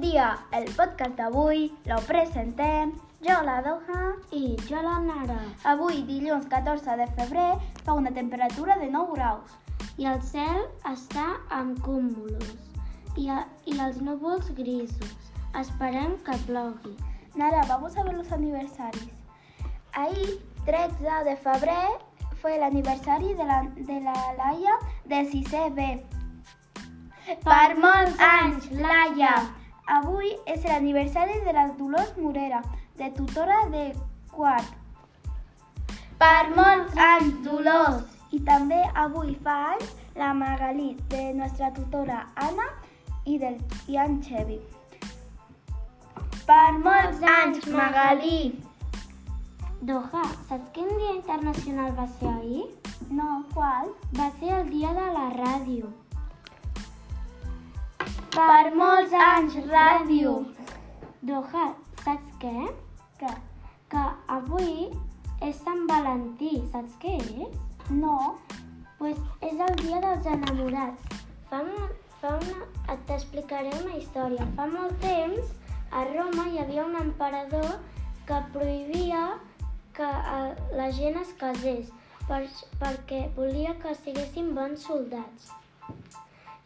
dia. El podcast d'avui lo presentem jo, la Doha, I jo la Nara. Avui, dilluns 14 de febrer, fa una temperatura de 9 graus. I el cel està amb cúmulos. I, a, I els núvols grisos. Esperem que plogui. Nara, vamos a ver los aniversarios. Ahí, 13 de febrer, fue el aniversari de la, de la Laia de 6è B. Per molts anys, Laia! Avui és l'aniversari de la Dolors Morera, de tutora de quart. Per molts anys, Dolors! I també avui fa anys la Magalí, de nostra tutora Anna i, del, i en Xevi. Per molts anys, Magalí! Doha, saps quin dia internacional va ser ahir? No, qual? Va ser el dia de la ràdio. Per molts anys, ràdio! Doha, saps què? Què? Que avui és Sant Valentí. Saps què és? No? Pues és el dia dels enamorats. Fa, fa una... et T'explicaré una història. Fa molt temps, a Roma hi havia un emperador que prohibia que eh, la gent es casés per, perquè volia que siguessin bons soldats.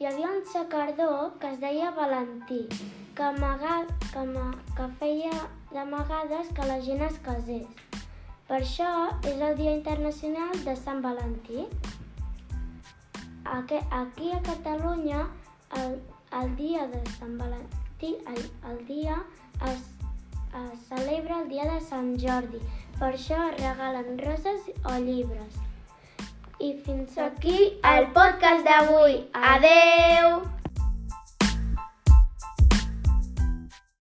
Hi havia un sacerdor que es deia Valentí, que, amaga, que, ama, que feia d'amagades que la gent es casés. Per això és el Dia Internacional de Sant Valentí. Aquí, aquí a Catalunya, el, el dia de Sant Valentí, el, el dia es, es celebra el dia de Sant Jordi. Per això regalen roses o llibres. I fins aquí el podcast d'avui. Adeu!